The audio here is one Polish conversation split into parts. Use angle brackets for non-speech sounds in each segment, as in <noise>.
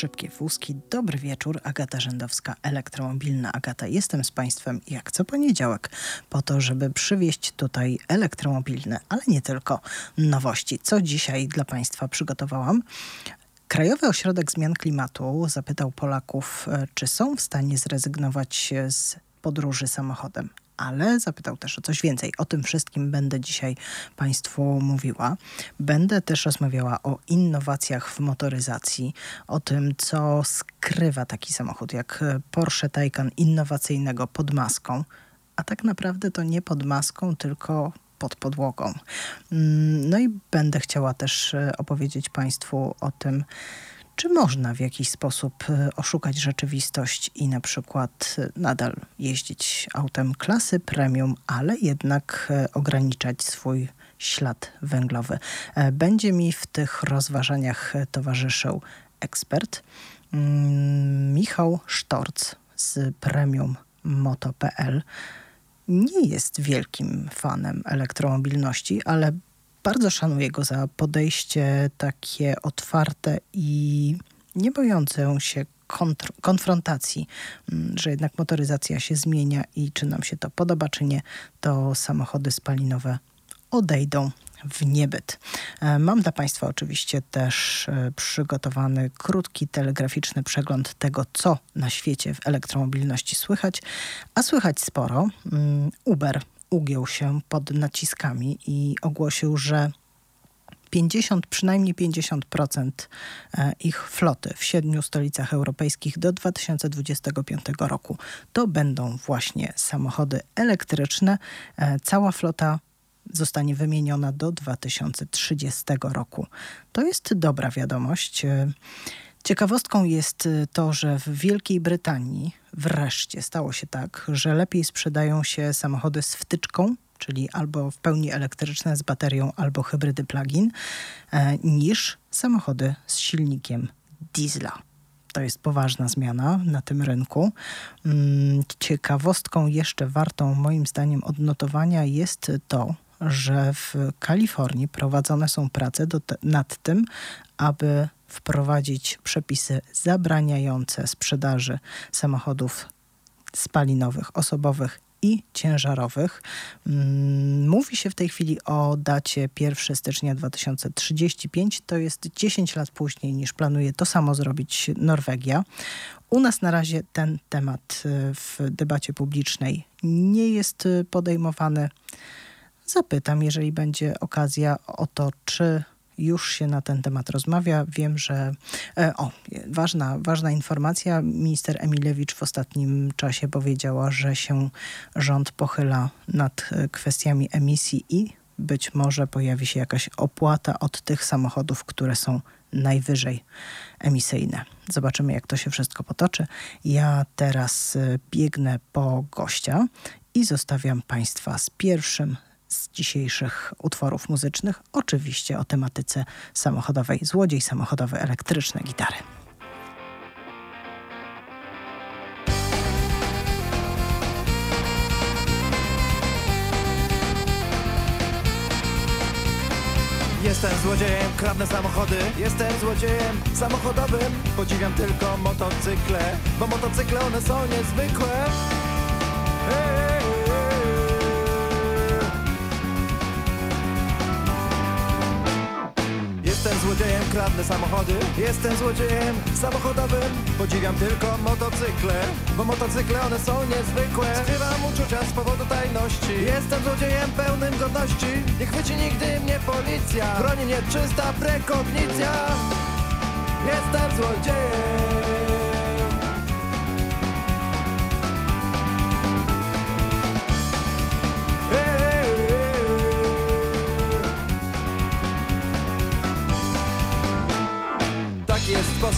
szybkie wózki. Dobry wieczór, Agata Rzędowska, elektromobilna Agata. Jestem z Państwem jak co poniedziałek po to, żeby przywieźć tutaj elektromobilne, ale nie tylko nowości. Co dzisiaj dla Państwa przygotowałam? Krajowy Ośrodek Zmian Klimatu zapytał Polaków, e, czy są w stanie zrezygnować z podróży samochodem ale zapytał też o coś więcej. O tym wszystkim będę dzisiaj Państwu mówiła. Będę też rozmawiała o innowacjach w motoryzacji, o tym, co skrywa taki samochód jak Porsche Taycan innowacyjnego pod maską. A tak naprawdę to nie pod maską, tylko pod podłogą. Mm, no i będę chciała też e, opowiedzieć Państwu o tym, czy można w jakiś sposób e, oszukać rzeczywistość i na przykład e, nadal jeździć autem klasy premium, ale jednak e, ograniczać swój ślad węglowy? Będzie mi w tych rozważaniach towarzyszył ekspert mm, Michał Sztorc z premium moto.pl. Nie jest wielkim fanem elektromobilności, ale bardzo szanuję go za podejście takie otwarte i nie bojące się konfrontacji, mm, że jednak motoryzacja się zmienia i czy nam się to podoba, czy nie, to samochody spalinowe odejdą w niebyt. E, mam dla Państwa oczywiście też e, przygotowany krótki telegraficzny przegląd tego, co na świecie w elektromobilności słychać, a słychać sporo. Mm, Uber ugiął się pod naciskami i ogłosił, że 50, przynajmniej 50% e, ich floty w siedmiu stolicach europejskich do 2025 roku to będą właśnie samochody elektryczne. E, cała flota zostanie wymieniona do 2030 roku. To jest dobra wiadomość. Ciekawostką jest to, że w Wielkiej Brytanii wreszcie stało się tak, że lepiej sprzedają się samochody z wtyczką, czyli albo w pełni elektryczne z baterią, albo hybrydy plug-in, e, niż samochody z silnikiem diesla. To jest poważna zmiana na tym rynku. Mm, ciekawostką jeszcze wartą moim zdaniem odnotowania jest to, że w Kalifornii prowadzone są prace nad tym, aby wprowadzić przepisy zabraniające sprzedaży samochodów spalinowych, osobowych i ciężarowych. Mm, mówi się w tej chwili o dacie 1 stycznia 2035. To jest 10 lat później niż planuje to samo zrobić Norwegia. U nas na razie ten temat y, w debacie publicznej nie jest y, podejmowany. Zapytam, jeżeli będzie okazja o to, czy już się na ten temat rozmawia. Wiem, że e, o, ważna, ważna informacja. Minister Emilewicz w ostatnim czasie powiedziała, że się rząd pochyla nad e, kwestiami emisji i być może pojawi się jakaś opłata od tych samochodów, które są najwyżej emisyjne. Zobaczymy, jak to się wszystko potoczy. Ja teraz e, biegnę po gościa i zostawiam Państwa z pierwszym z dzisiejszych utworów muzycznych, oczywiście o tematyce samochodowej. Złodziej samochodowy, elektryczne gitary. Jestem złodziejem, kradnę samochody Jestem złodziejem samochodowym Podziwiam tylko motocykle Bo motocykle one są niezwykłe hey! Jestem złodziejem, kradnę samochody. Jestem złodziejem samochodowym. Podziwiam tylko motocykle Bo motocykle one są niezwykłe. Skrywam uczucia z powodu tajności. Jestem złodziejem pełnym godności. Nie chwyci nigdy mnie policja. Chroni mnie czysta prekognicja. Jestem złodziejem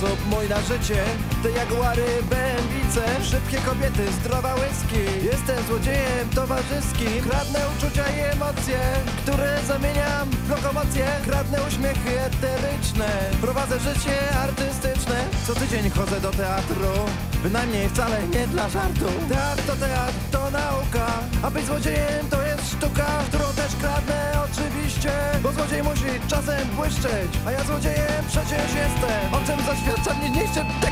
sposób mój na życie Te jaguary, bębice Szybkie kobiety, zdrowa whisky. Jestem złodziejem towarzyskim Kradnę uczucia i emocje Które zamieniam w lokomocję Kradnę uśmiechy eteryczne Prowadzę życie artystyczne. Co tydzień chodzę do teatru Bynajmniej wcale nie dla żartu. Teatr to teatr, to nauka A być złodziejem to sztuka, którą też kradnę oczywiście Bo złodziej musi czasem błyszczeć A ja złodziejem przecież jestem. O czym zaświadcza mnie niechcie tekstem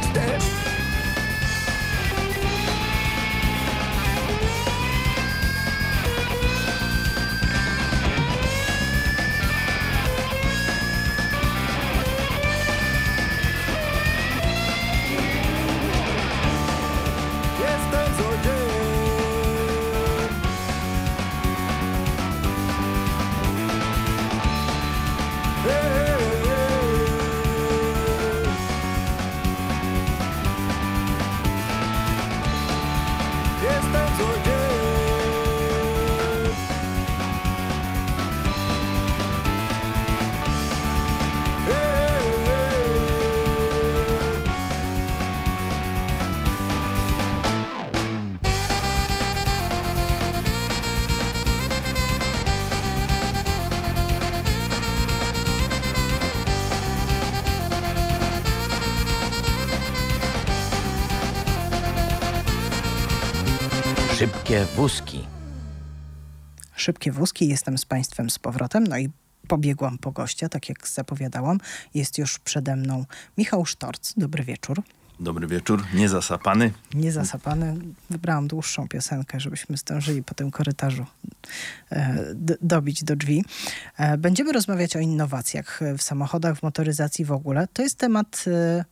Szybkie wózki. Szybkie wózki, jestem z Państwem z powrotem. No i pobiegłam po gościa, tak jak zapowiadałam. Jest już przede mną Michał Sztorc. Dobry wieczór. Dobry wieczór, niezasapany. Niezasapany. Wybrałam dłuższą piosenkę, żebyśmy zdążyli po tym korytarzu e, dobić do drzwi. E, Będziemy rozmawiać o innowacjach w samochodach, w motoryzacji w ogóle. To jest temat e,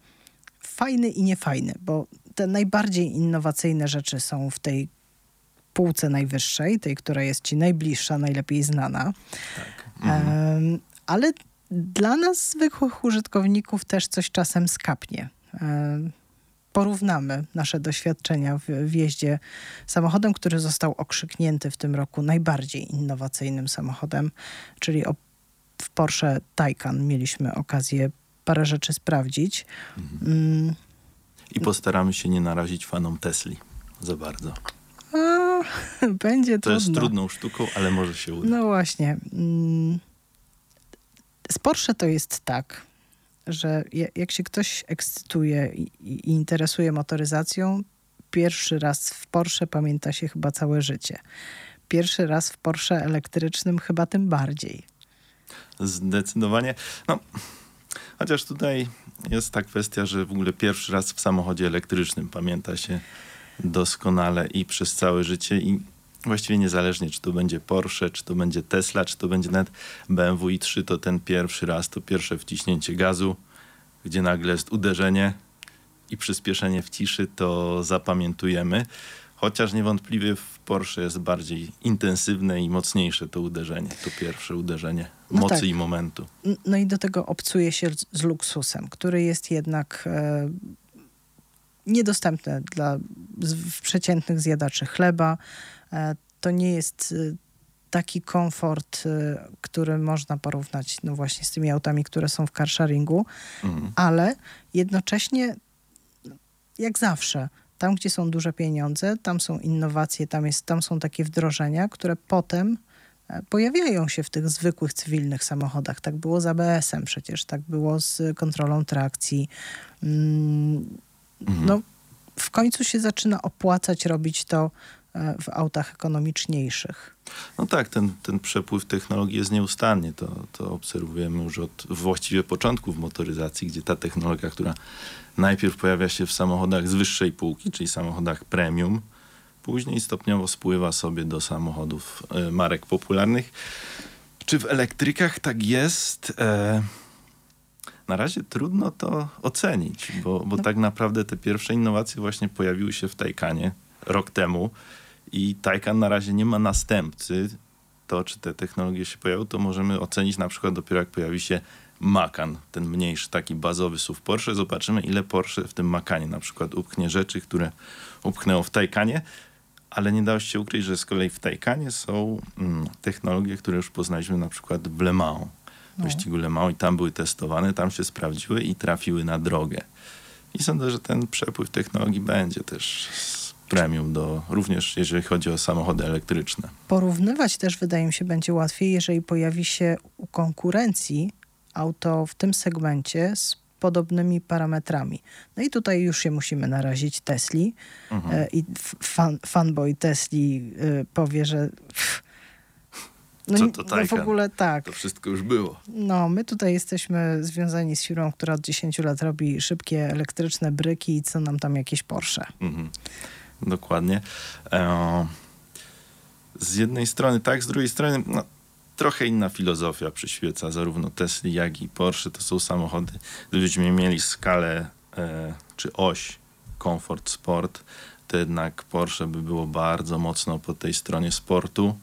fajny i niefajny, bo te najbardziej innowacyjne rzeczy są w tej półce najwyższej, tej, która jest ci najbliższa, najlepiej znana. Em, ale dla nas, zwykłych użytkowników, też coś czasem skapnie. Porównamy nasze doświadczenia w, w jeździe samochodem, który został okrzyknięty w tym roku najbardziej innowacyjnym samochodem, czyli o, w Porsche Taycan mieliśmy okazję parę rzeczy sprawdzić. Mm, I postaramy się nie narazić fanom Tesli za bardzo. <laughs> będzie To jest trudno. trudną sztuką, ale może się uda. No właśnie. mm, Z Porsche to jest tak, że jak się ktoś ekscytuje i, i interesuje motoryzacją, pierwszy raz w Porsche pamięta się chyba całe życie. Pierwszy raz w Porsche elektrycznym chyba tym bardziej. Zdecydowanie. No, chociaż tutaj jest ta kwestia, że w ogóle pierwszy raz w samochodzie elektrycznym pamięta się doskonale i przez całe życie i właściwie niezależnie, czy to będzie Porsche, czy to będzie Tesla, czy to będzie nawet BMW i3, to ten pierwszy raz, to pierwsze wciśnięcie gazu, gdzie nagle jest uderzenie i przyspieszenie w ciszy, to zapamiętujemy. Chociaż niewątpliwie w Porsche jest bardziej intensywne i mocniejsze to uderzenie, to pierwsze uderzenie No mocy tak. i momentu. No i do tego obcuje się z, z luksusem, który jest jednak e, niedostępny dla przeciętnych zjadaczy chleba. E, to nie jest e, taki komfort, e, który można porównać no właśnie z tymi autami, które są w carsharingu, Mhm. ale jednocześnie, jak zawsze, tam gdzie są duże pieniądze, tam są innowacje, tam, jest, tam są takie wdrożenia, które potem pojawiają się w tych zwykłych cywilnych samochodach. Tak było z ABS-em przecież, tak było z kontrolą trakcji. Mm, Mhm. No, w końcu się zaczyna opłacać robić to e, w autach ekonomiczniejszych. No tak, ten, ten przepływ technologii jest nieustannie. To, to obserwujemy już od właściwie początków motoryzacji, gdzie ta technologia, która najpierw pojawia się w samochodach z wyższej półki, czyli samochodach premium, później stopniowo spływa sobie do samochodów e, marek popularnych. Czy w elektrykach tak jest? E, na razie trudno to ocenić, bo, bo tak naprawdę te pierwsze innowacje właśnie pojawiły się w Taycanie rok temu i Taycan na razie nie ma następcy. To, czy te technologie się pojawią, to możemy ocenić na przykład dopiero jak pojawi się Macan, ten mniejszy, taki bazowy SUV Porsche. Zobaczymy, ile Porsche w tym Macanie na przykład upchnie rzeczy, które upchnęło w Taycanie. Ale nie dało się ukryć, że z kolei w Taycanie są mm, technologie, które już poznaliśmy na przykład w Le Mans, w wyścigu Le Mans i tam były testowane, tam się sprawdziły i trafiły na drogę. I sądzę, że ten przepływ technologii będzie też premium do, również jeżeli chodzi o samochody elektryczne. Porównywać też wydaje mi się będzie łatwiej, jeżeli pojawi się u konkurencji auto w tym segmencie z podobnymi parametrami. No i tutaj już się musimy narazić Tesli Mhm. e, i fan, fanboy Tesli e, powie, że pff, No, Co to no w ogóle tak. To wszystko już było. No, my tutaj jesteśmy związani z firmą, która od 10 lat robi szybkie elektryczne bryki i co nam tam jakieś Porsche. Mhm. Dokładnie. E, z jednej strony tak, z drugiej strony no, trochę inna filozofia przyświeca zarówno Tesli, jak i Porsche. To są samochody, gdybyśmy mieli skalę e, czy oś komfort, sport, to jednak Porsche by było bardzo mocno po tej stronie sportu,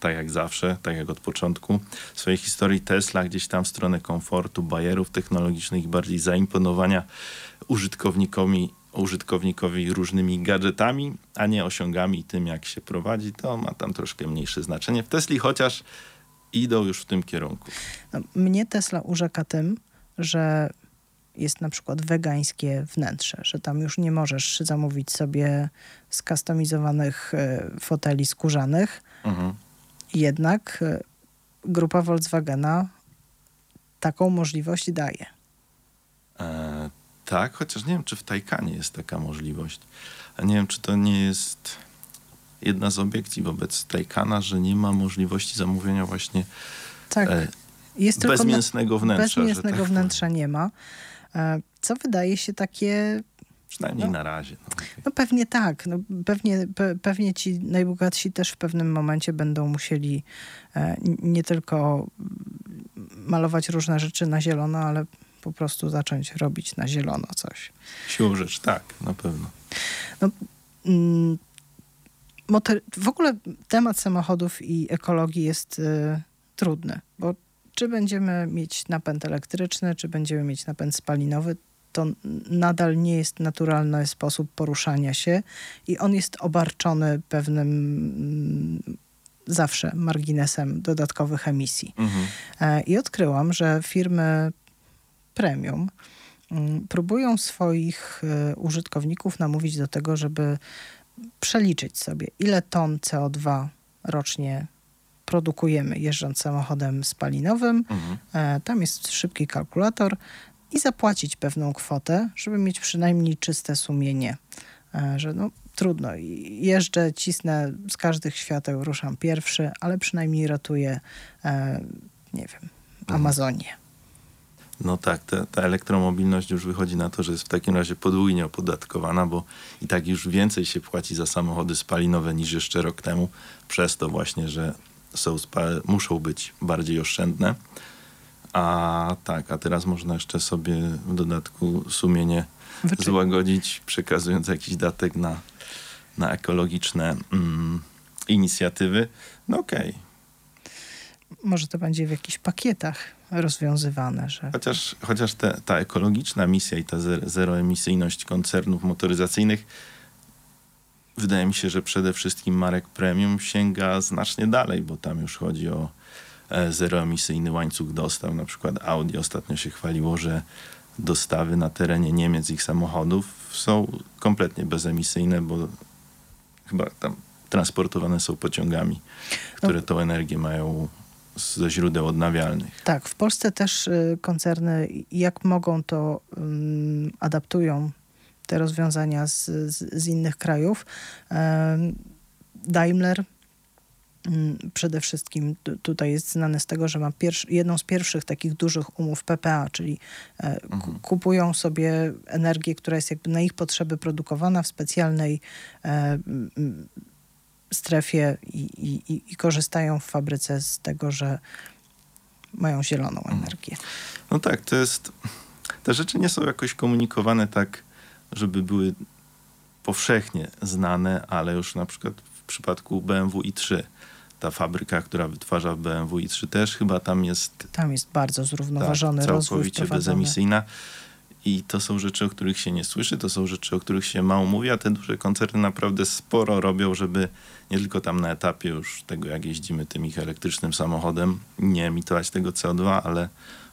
tak jak zawsze, tak jak od początku. Swojej historii Tesla gdzieś tam w stronę komfortu, bajerów technologicznych i bardziej zaimponowania użytkownikowi, użytkownikowi różnymi gadżetami, a nie osiągami i tym, jak się prowadzi, to ma tam troszkę mniejsze znaczenie. W Tesli chociaż idą już w tym kierunku. No, mnie Tesla urzeka tym, że jest na przykład wegańskie wnętrze, że tam już nie możesz zamówić sobie skustomizowanych e, foteli skórzanych. Mhm. Jednak e, grupa Volkswagena taką możliwość daje. E, tak, chociaż nie wiem, czy w Taycanie jest taka możliwość. A nie wiem, czy to nie jest jedna z obiekcji wobec Taycana, że nie ma możliwości zamówienia właśnie Tak, e, jest bezmięsnego wnętrza. bez że mięsnego tak wnętrza nie ma. E, Co wydaje się takie Przynajmniej No. na razie. No, okej. No pewnie tak. No, pewnie, pe, pewnie ci najbogatsi też w pewnym momencie będą musieli e, nie tylko malować różne rzeczy na zielono, ale po prostu zacząć robić na zielono coś. Siłą rzeczy, tak, na pewno. Mm, motor, w ogóle temat samochodów i ekologii jest y, trudny, bo czy będziemy mieć napęd elektryczny, czy będziemy mieć napęd spalinowy, to nadal nie jest naturalny sposób poruszania się i on jest obarczony pewnym mm, zawsze marginesem dodatkowych emisji. Mhm. E, I odkryłam, że firmy premium mm, próbują swoich e, użytkowników namówić do tego, żeby przeliczyć sobie, ile ton CO2 rocznie produkujemy jeżdżąc samochodem spalinowym. Mhm. E, Tam jest szybki kalkulator i zapłacić pewną kwotę, żeby mieć przynajmniej czyste sumienie, E, że no trudno, jeżdżę, cisnę z każdych świateł, ruszam pierwszy, ale przynajmniej ratuję, e, nie wiem, Amazonię. No tak, ta, ta elektromobilność już wychodzi na to, że jest w takim razie podwójnie opodatkowana, bo i tak już więcej się płaci za samochody spalinowe niż jeszcze rok temu, przez to właśnie, że są muszą być bardziej oszczędne. A tak, a teraz można jeszcze sobie w dodatku sumienie Wyczy- złagodzić, przekazując jakiś datek na, na ekologiczne mm, inicjatywy. No okej, Może to będzie w jakichś pakietach rozwiązywane, że Chociaż, chociaż te, ta ekologiczna misja i ta zer- zeroemisyjność koncernów motoryzacyjnych wydaje mi się, że przede wszystkim marek premium sięga znacznie dalej, bo tam już chodzi o zeroemisyjny łańcuch dostaw. Na przykład Audi ostatnio się chwaliło, że dostawy na terenie Niemiec ich samochodów są kompletnie bezemisyjne, bo chyba tam transportowane są pociągami, które tą energię mają ze źródeł odnawialnych. tak, w Polsce też y, koncerny jak mogą to ym, adaptują te rozwiązania z, z, z innych krajów. Em, Daimler mm, przede wszystkim tu- tutaj jest znany z tego, że ma jedną z pierwszych takich dużych umów PPA, czyli e, ku- kupują sobie energię, która jest jakby na ich potrzeby produkowana w specjalnej e, strefie i, i, i- i korzystają w fabryce z tego, że mają zieloną energię. No tak, to jest. Te rzeczy nie są jakoś komunikowane tak, żeby były powszechnie znane, ale już na przykład w przypadku BMW i3, ta fabryka, która wytwarza BMW i3 też chyba tam jest Tam jest bardzo zrównoważony tak, całkowicie bezemisyjna. I to są rzeczy, o których się nie słyszy, to są rzeczy, o których się mało mówi, a te duże koncerny naprawdę sporo robią, żeby nie tylko tam na etapie już tego, jak jeździmy tym ich elektrycznym samochodem, nie emitować tego CO2, ale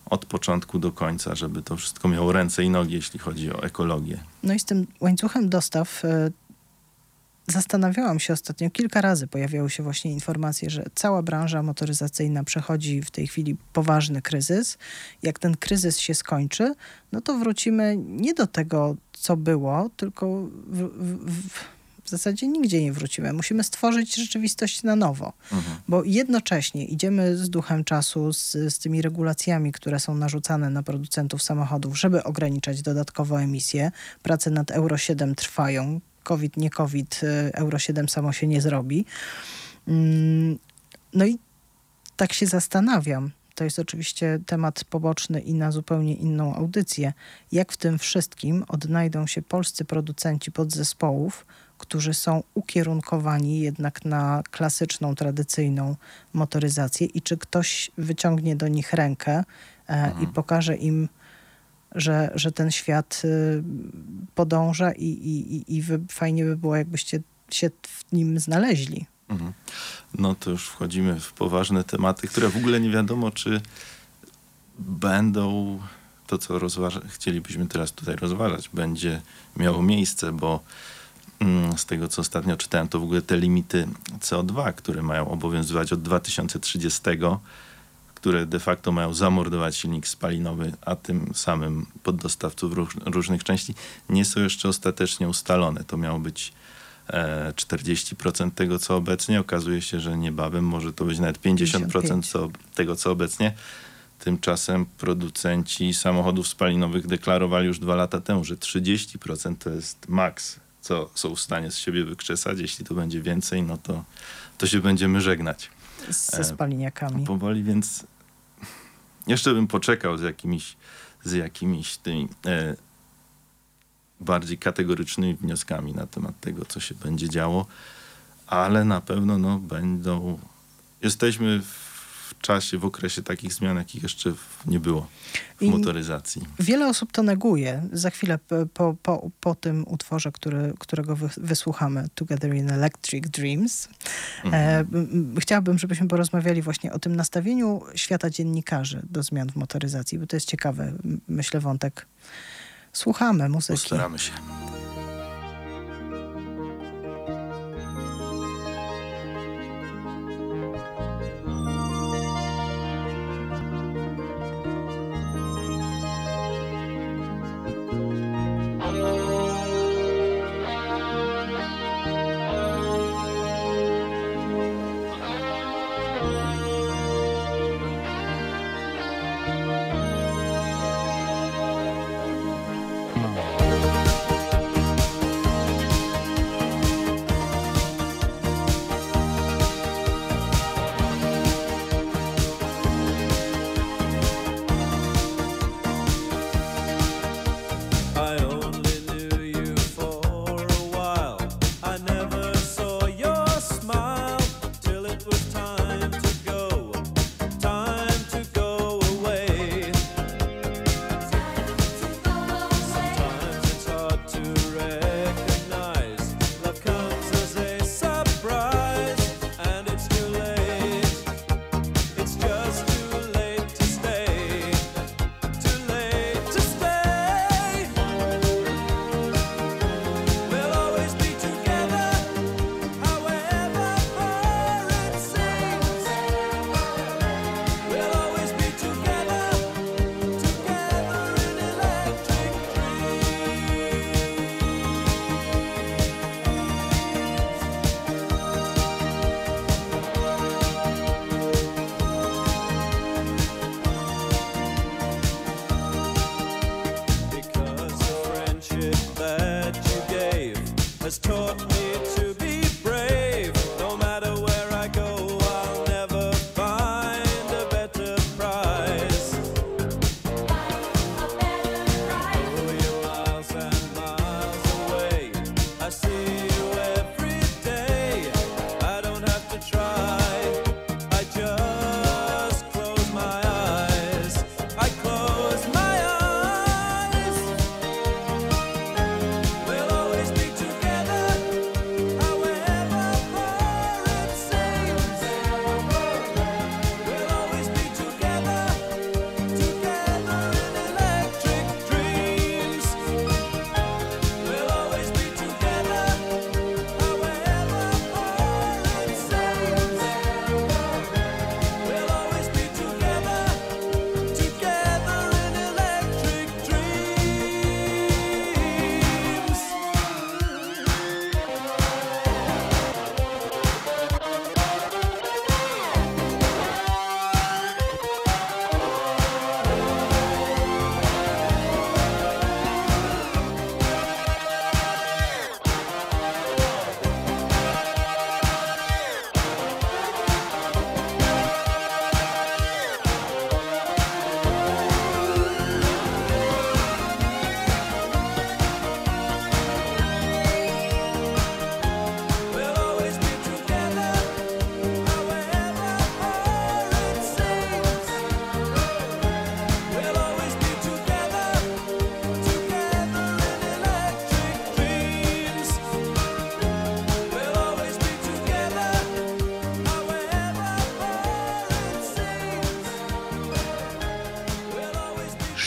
od początku do końca, żeby to wszystko miało ręce i nogi, jeśli chodzi o ekologię. No i z tym łańcuchem dostaw e, zastanawiałam się ostatnio, kilka razy pojawiały się właśnie informacje, że cała branża motoryzacyjna przechodzi w tej chwili poważny kryzys. Jak ten kryzys się skończy, no to wrócimy nie do tego, co było, tylko w, w, w, zasadzie nigdzie nie wrócimy. Musimy stworzyć rzeczywistość na nowo, bo jednocześnie idziemy z duchem czasu, z, z tymi regulacjami, które są narzucane na producentów samochodów, żeby ograniczać dodatkowo emisje. Prace nad Euro 7 trwają. COVID, nie COVID, y, Euro 7 samo się nie zrobi. Mm, No i tak się zastanawiam. To jest oczywiście temat poboczny i na zupełnie inną audycję. Jak w tym wszystkim odnajdą się polscy producenci podzespołów, którzy są ukierunkowani jednak na klasyczną, tradycyjną motoryzację i czy ktoś wyciągnie do nich rękę e, i pokaże im, że, że ten świat y, podąża i, i, i- wy, fajnie by było, jakbyście się w nim znaleźli. Mhm. No to już wchodzimy w poważne tematy, które w ogóle nie wiadomo, czy będą to, co rozważa, chcielibyśmy teraz tutaj rozważać, będzie miało miejsce, bo mm, z tego, co ostatnio czytałem, to w ogóle te limity CO2, które mają obowiązywać od 2030, które de facto mają zamordować silnik spalinowy, a tym samym poddostawców róż, różnych części, nie są jeszcze ostatecznie ustalone. To miało być e, 40% tego, co obecnie. Okazuje się, że niebawem może to być nawet 50% 55. co, tego, co obecnie. Tymczasem producenci samochodów spalinowych deklarowali już dwa lata temu, że 30% to jest maks, co są w stanie z siebie wykrzesać. Jeśli to będzie więcej, no to, to się będziemy żegnać Ze E, spaliniakami. powoli, więc jeszcze bym poczekał z jakimiś, z jakimiś tymi e, bardziej kategorycznymi wnioskami na temat tego, co się będzie działo, ale na pewno no, będą. Jesteśmy w czasie, w okresie takich zmian, jakich jeszcze w- nie było w I- motoryzacji. Wiele osób to neguje. Za chwilę po, po, po tym utworze, który, którego wy, wysłuchamy, Together in Electric Dreams, e, m- m- chciałabym, żebyśmy porozmawiali właśnie o tym nastawieniu świata dziennikarzy do zmian w motoryzacji, bo to jest ciekawy, myślę, wątek. Słuchamy muzyki. Postaramy się.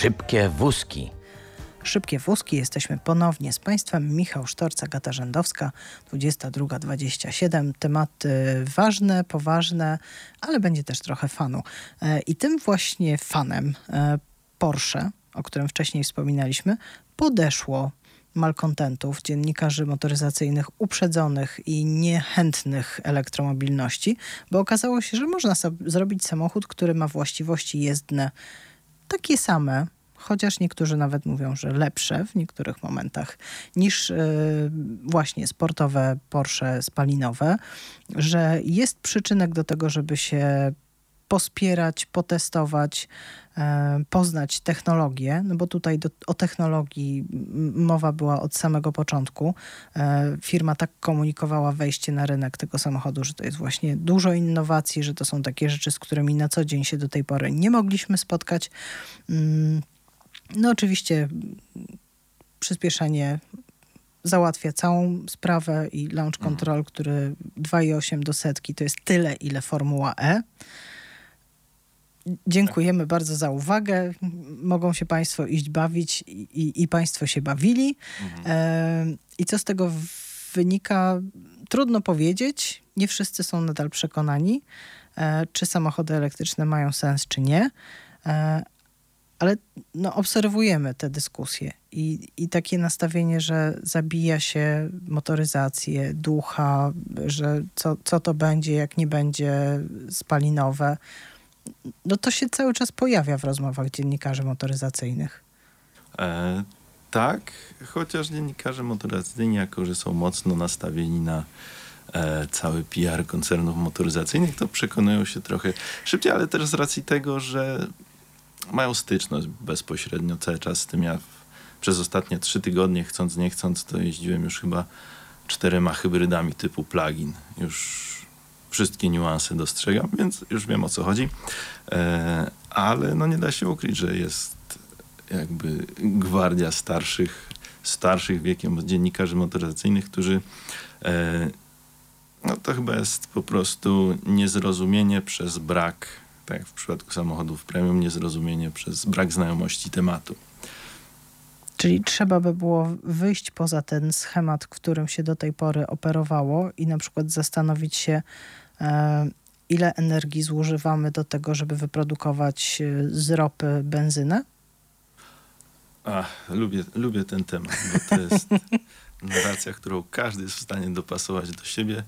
Szybkie wózki. Szybkie wózki. Jesteśmy ponownie z Państwem. Michał Sztorca, Gata Rzędowska, 22.27. Tematy ważne, poważne, ale będzie też trochę fanu. E, I tym właśnie fanem e, Porsche, o którym wcześniej wspominaliśmy, podeszło malkontentów, dziennikarzy motoryzacyjnych uprzedzonych i niechętnych elektromobilności, bo okazało się, że można zrobić samochód, który ma właściwości jezdne takie same, chociaż niektórzy nawet mówią, że lepsze w niektórych momentach niż y, właśnie sportowe Porsche spalinowe, że jest przyczynek do tego, żeby się pospierać, potestować, poznać technologię, no bo tutaj do, o technologii mowa była od samego początku. E, firma tak komunikowała wejście na rynek tego samochodu, że to jest właśnie dużo innowacji, że to są takie rzeczy, z którymi na co dzień się do tej pory nie mogliśmy spotkać. Mm, No oczywiście przyspieszenie załatwia całą sprawę i launch control, który 2,8 do setki to jest tyle, ile Formuła E. Dziękujemy bardzo za uwagę. Mogą się Państwo iść bawić i, i, i Państwo się bawili. E, I co z tego wynika? Trudno powiedzieć. Nie wszyscy są nadal przekonani, e, czy samochody elektryczne mają sens, czy nie. E, ale no, obserwujemy te dyskusje i, i takie nastawienie, że zabija się motoryzację, ducha, że co, co to będzie, jak nie będzie spalinowe. No to się cały czas pojawia w rozmowach dziennikarzy motoryzacyjnych. E, tak, chociaż dziennikarze motoryzacyjni, jako że są mocno nastawieni na e, cały PR koncernów motoryzacyjnych, to przekonują się trochę szybciej, ale też z racji tego, że mają styczność bezpośrednio cały czas z tym. Ja przez ostatnie trzy tygodnie, chcąc nie chcąc, to jeździłem już chyba czterema hybrydami typu plug-in. Już wszystkie niuanse dostrzegam, więc już wiem o co chodzi. E, ale no nie da się ukryć, że jest jakby gwardia starszych, starszych wiekiem dziennikarzy motoryzacyjnych, którzy e, no to chyba jest po prostu niezrozumienie przez brak, tak jak w przypadku samochodów premium, niezrozumienie przez brak znajomości tematu. Czyli trzeba by było wyjść poza ten schemat, którym się do tej pory operowało i na przykład zastanowić się, ile energii zużywamy do tego, żeby wyprodukować e, z ropy benzynę? Ach, lubię, lubię ten temat, bo to jest <laughs> narracja, którą każdy jest w stanie dopasować do siebie,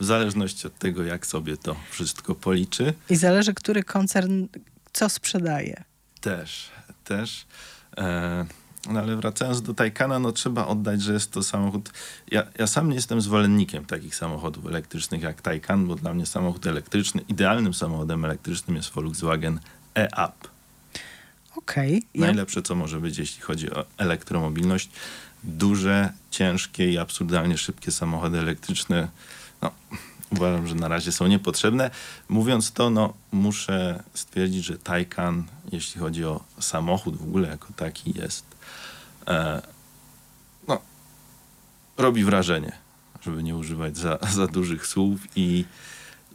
w zależności od tego, jak sobie to wszystko policzy. I zależy, który koncern co sprzedaje. Też, też. E, no ale wracając do Taycana, no trzeba oddać, że jest to samochód... Ja, ja sam nie jestem zwolennikiem takich samochodów elektrycznych jak Taycan, bo dla mnie samochód elektryczny, idealnym samochodem elektrycznym jest Volkswagen e-Up. Okej. Ja- Najlepsze, co może być, jeśli chodzi o elektromobilność. Duże, ciężkie i absurdalnie szybkie samochody elektryczne, no, uważam, że na razie są niepotrzebne. Mówiąc to, no, muszę stwierdzić, że Taycan, jeśli chodzi o samochód w ogóle jako taki jest, no, robi wrażenie, żeby nie używać za, <laughs> za dużych słów i,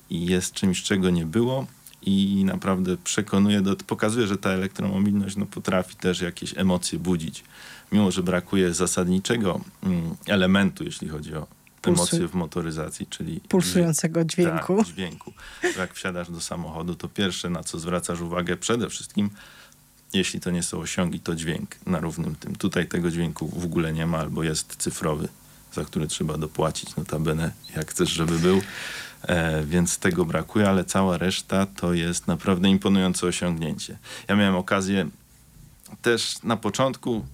i jest czymś, czego nie było i naprawdę przekonuje, do, pokazuje, że ta elektromobilność no, potrafi też jakieś emocje budzić. Mimo, że brakuje zasadniczego mm, elementu, jeśli chodzi o Pulsu- emocje w motoryzacji, czyli Pulsującego dźwięku. Tak, dźwięku. Jak wsiadasz do samochodu, to pierwsze, na co zwracasz uwagę, przede wszystkim, jeśli to nie są osiągi, to dźwięk na równym tym. Tutaj tego dźwięku w ogóle nie ma, albo jest cyfrowy, za który trzeba dopłacić, notabene, jak chcesz, żeby był. E, więc tego brakuje, ale cała reszta to jest naprawdę imponujące osiągnięcie. Ja miałem okazję też na początku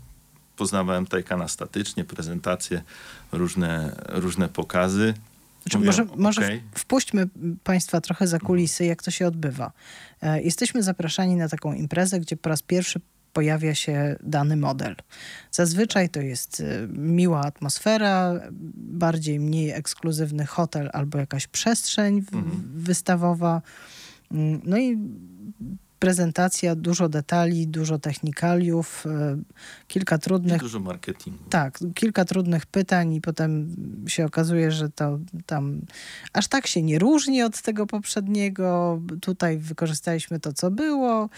poznawałem Taycana statycznie, prezentacje, różne, różne pokazy. Znaczy, Mówiłem, może może w- wpuśćmy Państwa trochę za kulisy, jak to się odbywa. E, Jesteśmy zapraszani na taką imprezę, gdzie po raz pierwszy pojawia się dany model. Zazwyczaj to jest e, miła atmosfera, bardziej mniej ekskluzywny hotel albo jakaś przestrzeń w- wystawowa. Mm, No i prezentacja, dużo detali, dużo technikaliów, e, kilka I trudnych dużo marketingu. tak, kilka trudnych pytań i potem się okazuje, że to tam aż tak się nie różni od tego poprzedniego. Tutaj wykorzystaliśmy to, co było.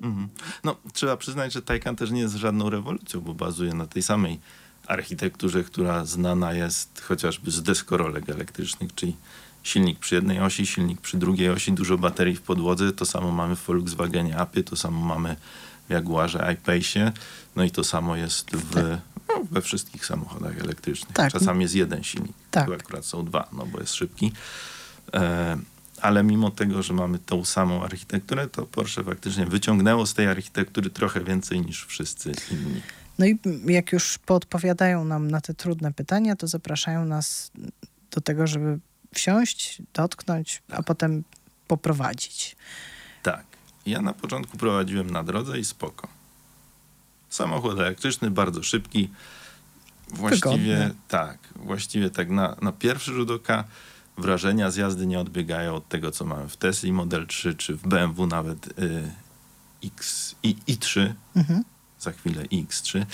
Mhm. No, trzeba przyznać, że Taycan też nie jest żadną rewolucją, bo bazuje na tej samej architekturze, która znana jest chociażby z deskorolek elektrycznych, czyli silnik przy jednej osi, silnik przy drugiej osi, dużo baterii w podłodze. To samo mamy w Volkswagenie Apie, to samo mamy w Jaguarze I-Pace'ie, no i to samo jest w, no, we wszystkich samochodach elektrycznych. Tak. Czasami jest jeden silnik, Tak. tu akurat są dwa, no bo jest szybki. E, ale mimo tego, że mamy tą samą architekturę, to Porsche faktycznie wyciągnęło z tej architektury trochę więcej niż wszyscy inni. No i jak już podpowiadają nam na te trudne pytania, to zapraszają nas do tego, żeby wsiąść, dotknąć, a potem poprowadzić. Tak. Ja na początku prowadziłem na drodze i spoko. Samochód elektryczny, bardzo szybki. Właściwie Wygodny. tak. Właściwie tak na, na pierwszy rzut oka wrażenia z jazdy nie odbiegają od tego, co mamy w Tesla Model 3, czy w BMW nawet y, X i i3. Mhm. Za chwilę X3.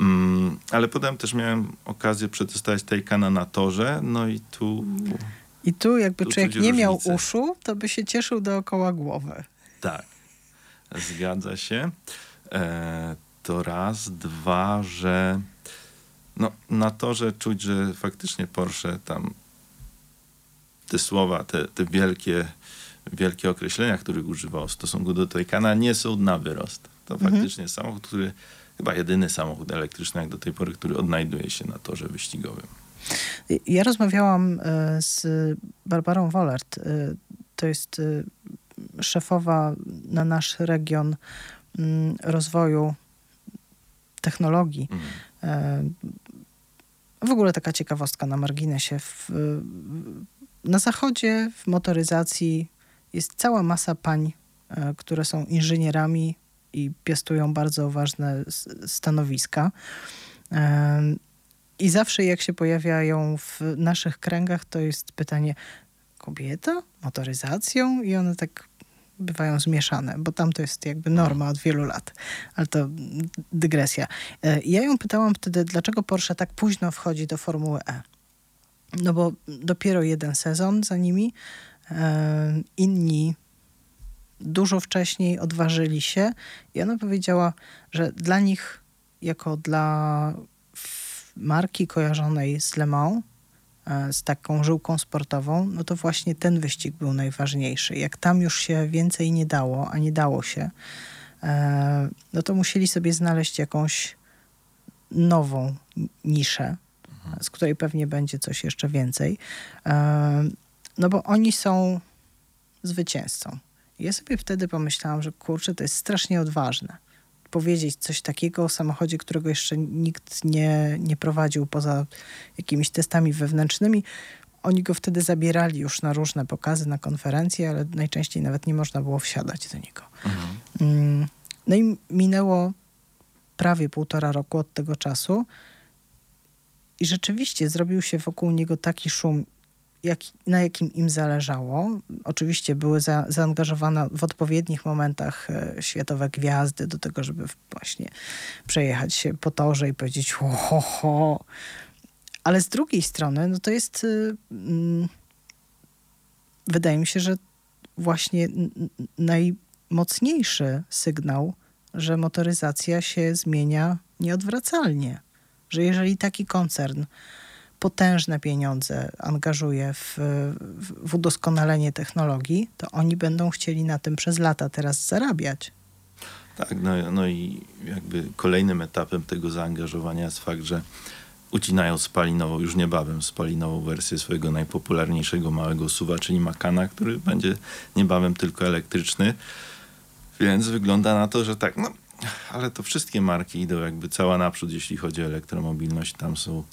Mm, ale potem też miałem okazję przetestować Taycana na torze, no i tu I tu jakby Tu człowiek nie miał różnicę. uszu, to by się cieszył dookoła głowy. Tak, zgadza się. E, to raz, dwa, że no, na to, że czuć, że faktycznie Porsche tam te słowa, te, te wielkie, wielkie określenia, których używał w stosunku do Taycana, nie są na wyrost. To faktycznie jest samochód, który chyba jedyny samochód elektryczny jak do tej pory, który odnajduje się na torze wyścigowym. Ja rozmawiałam e, z Barbarą Wollert. e, To jest e, szefowa na nasz region mm, rozwoju technologii. Mhm. W ogóle taka ciekawostka na marginesie. W, na zachodzie w motoryzacji jest cała masa pań, które są inżynierami i piastują bardzo ważne stanowiska. I zawsze jak się pojawiają w naszych kręgach, to jest pytanie kobieta? Motoryzacją? I one tak bywają zmieszane, bo tam to jest jakby norma od wielu lat. Ale to dygresja. E, Ja ją pytałam wtedy, dlaczego Porsche tak późno wchodzi do Formuły E. No bo dopiero jeden sezon za nimi. Inni dużo wcześniej odważyli się i ona powiedziała, że dla nich, jako dla marki kojarzonej z Le Mans, e, z taką żyłką sportową, no to właśnie ten wyścig był najważniejszy. Jak tam już się więcej nie dało, a nie dało się, e, no to musieli sobie znaleźć jakąś nową niszę, z której pewnie będzie coś jeszcze więcej. E, No bo oni są zwycięzcą. Ja sobie wtedy pomyślałam, że kurczę, to jest strasznie odważne. Powiedzieć coś takiego o samochodzie, którego jeszcze nikt nie, nie prowadził poza jakimiś testami wewnętrznymi. Oni go wtedy zabierali już na różne pokazy, na konferencje, ale najczęściej nawet nie można było wsiadać do niego. Mm, No i minęło prawie półtora roku od tego czasu i rzeczywiście zrobił się wokół niego taki szum, jak, na jakim im zależało. Oczywiście były za, zaangażowane w odpowiednich momentach e, światowe gwiazdy do tego, żeby właśnie przejechać się po torze i powiedzieć ho, ho. Ale z drugiej strony, no to jest... y, mm, wydaje mi się, że właśnie najmocniejszy sygnał, że motoryzacja się zmienia nieodwracalnie. Że jeżeli taki koncern potężne pieniądze angażuje w, w, udoskonalenie technologii, to oni będą chcieli na tym przez lata teraz zarabiać. Tak, no, no i jakby kolejnym etapem tego zaangażowania jest fakt, że ucinają spalinową, już niebawem spalinową wersję swojego najpopularniejszego małego suwa, czyli Makana, który będzie niebawem tylko elektryczny. Więc wygląda na to, że tak, no, ale to wszystkie marki idą jakby cała naprzód, jeśli chodzi o elektromobilność. Tam są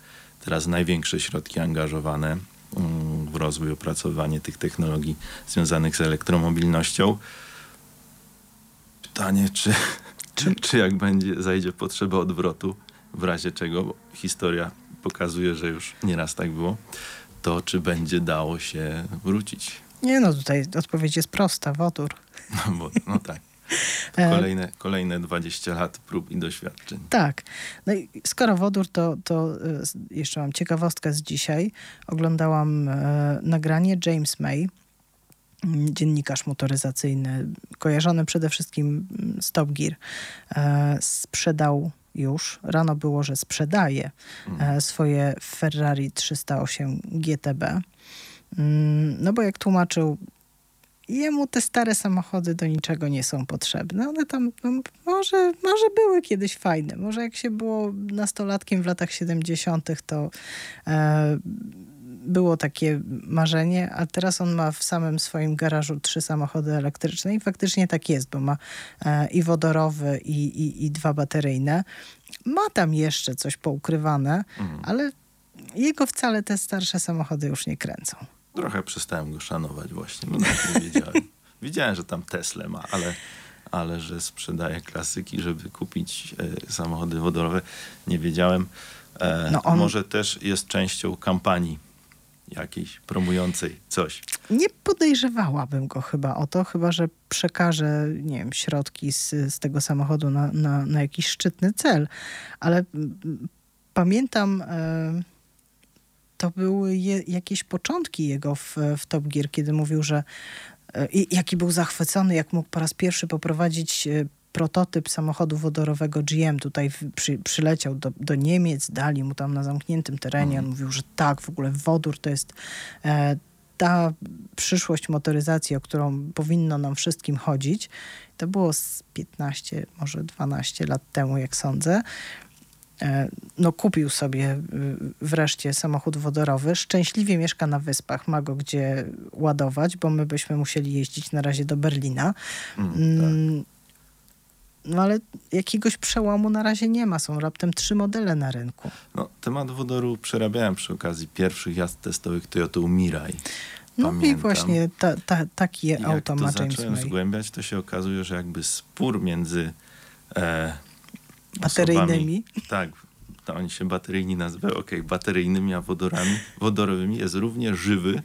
teraz największe środki angażowane mm, w rozwój, opracowanie tych technologii związanych z elektromobilnością. Pytanie, czy, <laughs> czy, czy jak będzie, zajdzie potrzeba odwrotu, w razie czego, bo historia pokazuje, że już nieraz tak było, to czy będzie dało się wrócić? Nie no, tutaj odpowiedź jest prosta, wodór. <laughs> No, bo, no tak. E, kolejne, kolejne 20 lat prób i doświadczeń. Tak. No i skoro wodór, to, to e, jeszcze mam ciekawostkę z dzisiaj. Oglądałam e, nagranie James May, mm, dziennikarz motoryzacyjny, kojarzony przede wszystkim mm, z Top Gear, e, sprzedał już, rano było, że sprzedaje e, swoje Ferrari 308 GTB. Mm, No bo jak tłumaczył, jemu te stare samochody do niczego nie są potrzebne. One tam no, może, może były kiedyś fajne. Może jak się było nastolatkiem w latach 70., to e, było takie marzenie, a teraz on ma w samym swoim garażu trzy samochody elektryczne i faktycznie tak jest, bo ma e, i wodorowy, i, i, i dwa bateryjne. Ma tam jeszcze coś poukrywane, ale jego wcale te starsze samochody już nie kręcą. Trochę przestałem go szanować właśnie, bo nawet nie wiedziałem. <laughs> Wiedziałem, że tam Tesla ma, ale, ale że sprzedaje klasyki, żeby kupić e, samochody wodorowe, nie wiedziałem. E, No on- Może też jest częścią kampanii jakiejś promującej coś. Nie podejrzewałabym go chyba o to, chyba że przekaże, nie wiem, środki z, z tego samochodu na, na, na jakiś szczytny cel. Ale mm, pamiętam, e, to były je, jakieś początki jego w, w Top Gear, kiedy mówił, że e, i jaki był zachwycony, jak mógł po raz pierwszy poprowadzić e, prototyp samochodu wodorowego GM. Tutaj przy, przyleciał do, do Niemiec, dali mu tam na zamkniętym terenie. On mówił, że tak, w ogóle wodór to jest e, ta przyszłość motoryzacji, o którą powinno nam wszystkim chodzić. To było z 15, może 12 lat temu, jak sądzę. E, No, kupił sobie y, wreszcie samochód wodorowy. Szczęśliwie mieszka na wyspach, ma go gdzie ładować, bo my byśmy musieli jeździć na razie do Berlina. Mm, No ale jakiegoś przełomu na razie nie ma. Są raptem trzy modele na rynku. No, temat wodoru przerabiałem przy okazji pierwszych jazd testowych Toyota Mirai. No i Pamiętam. właśnie ta, ta, I jak auto to ma James zacząłem May. zgłębiać, to się okazuje, że jakby spór między e, Bateryjnymi. Osobami, tak, to oni się bateryjni nazywają, okej, bateryjnymi a wodorami, wodorowymi jest równie żywy,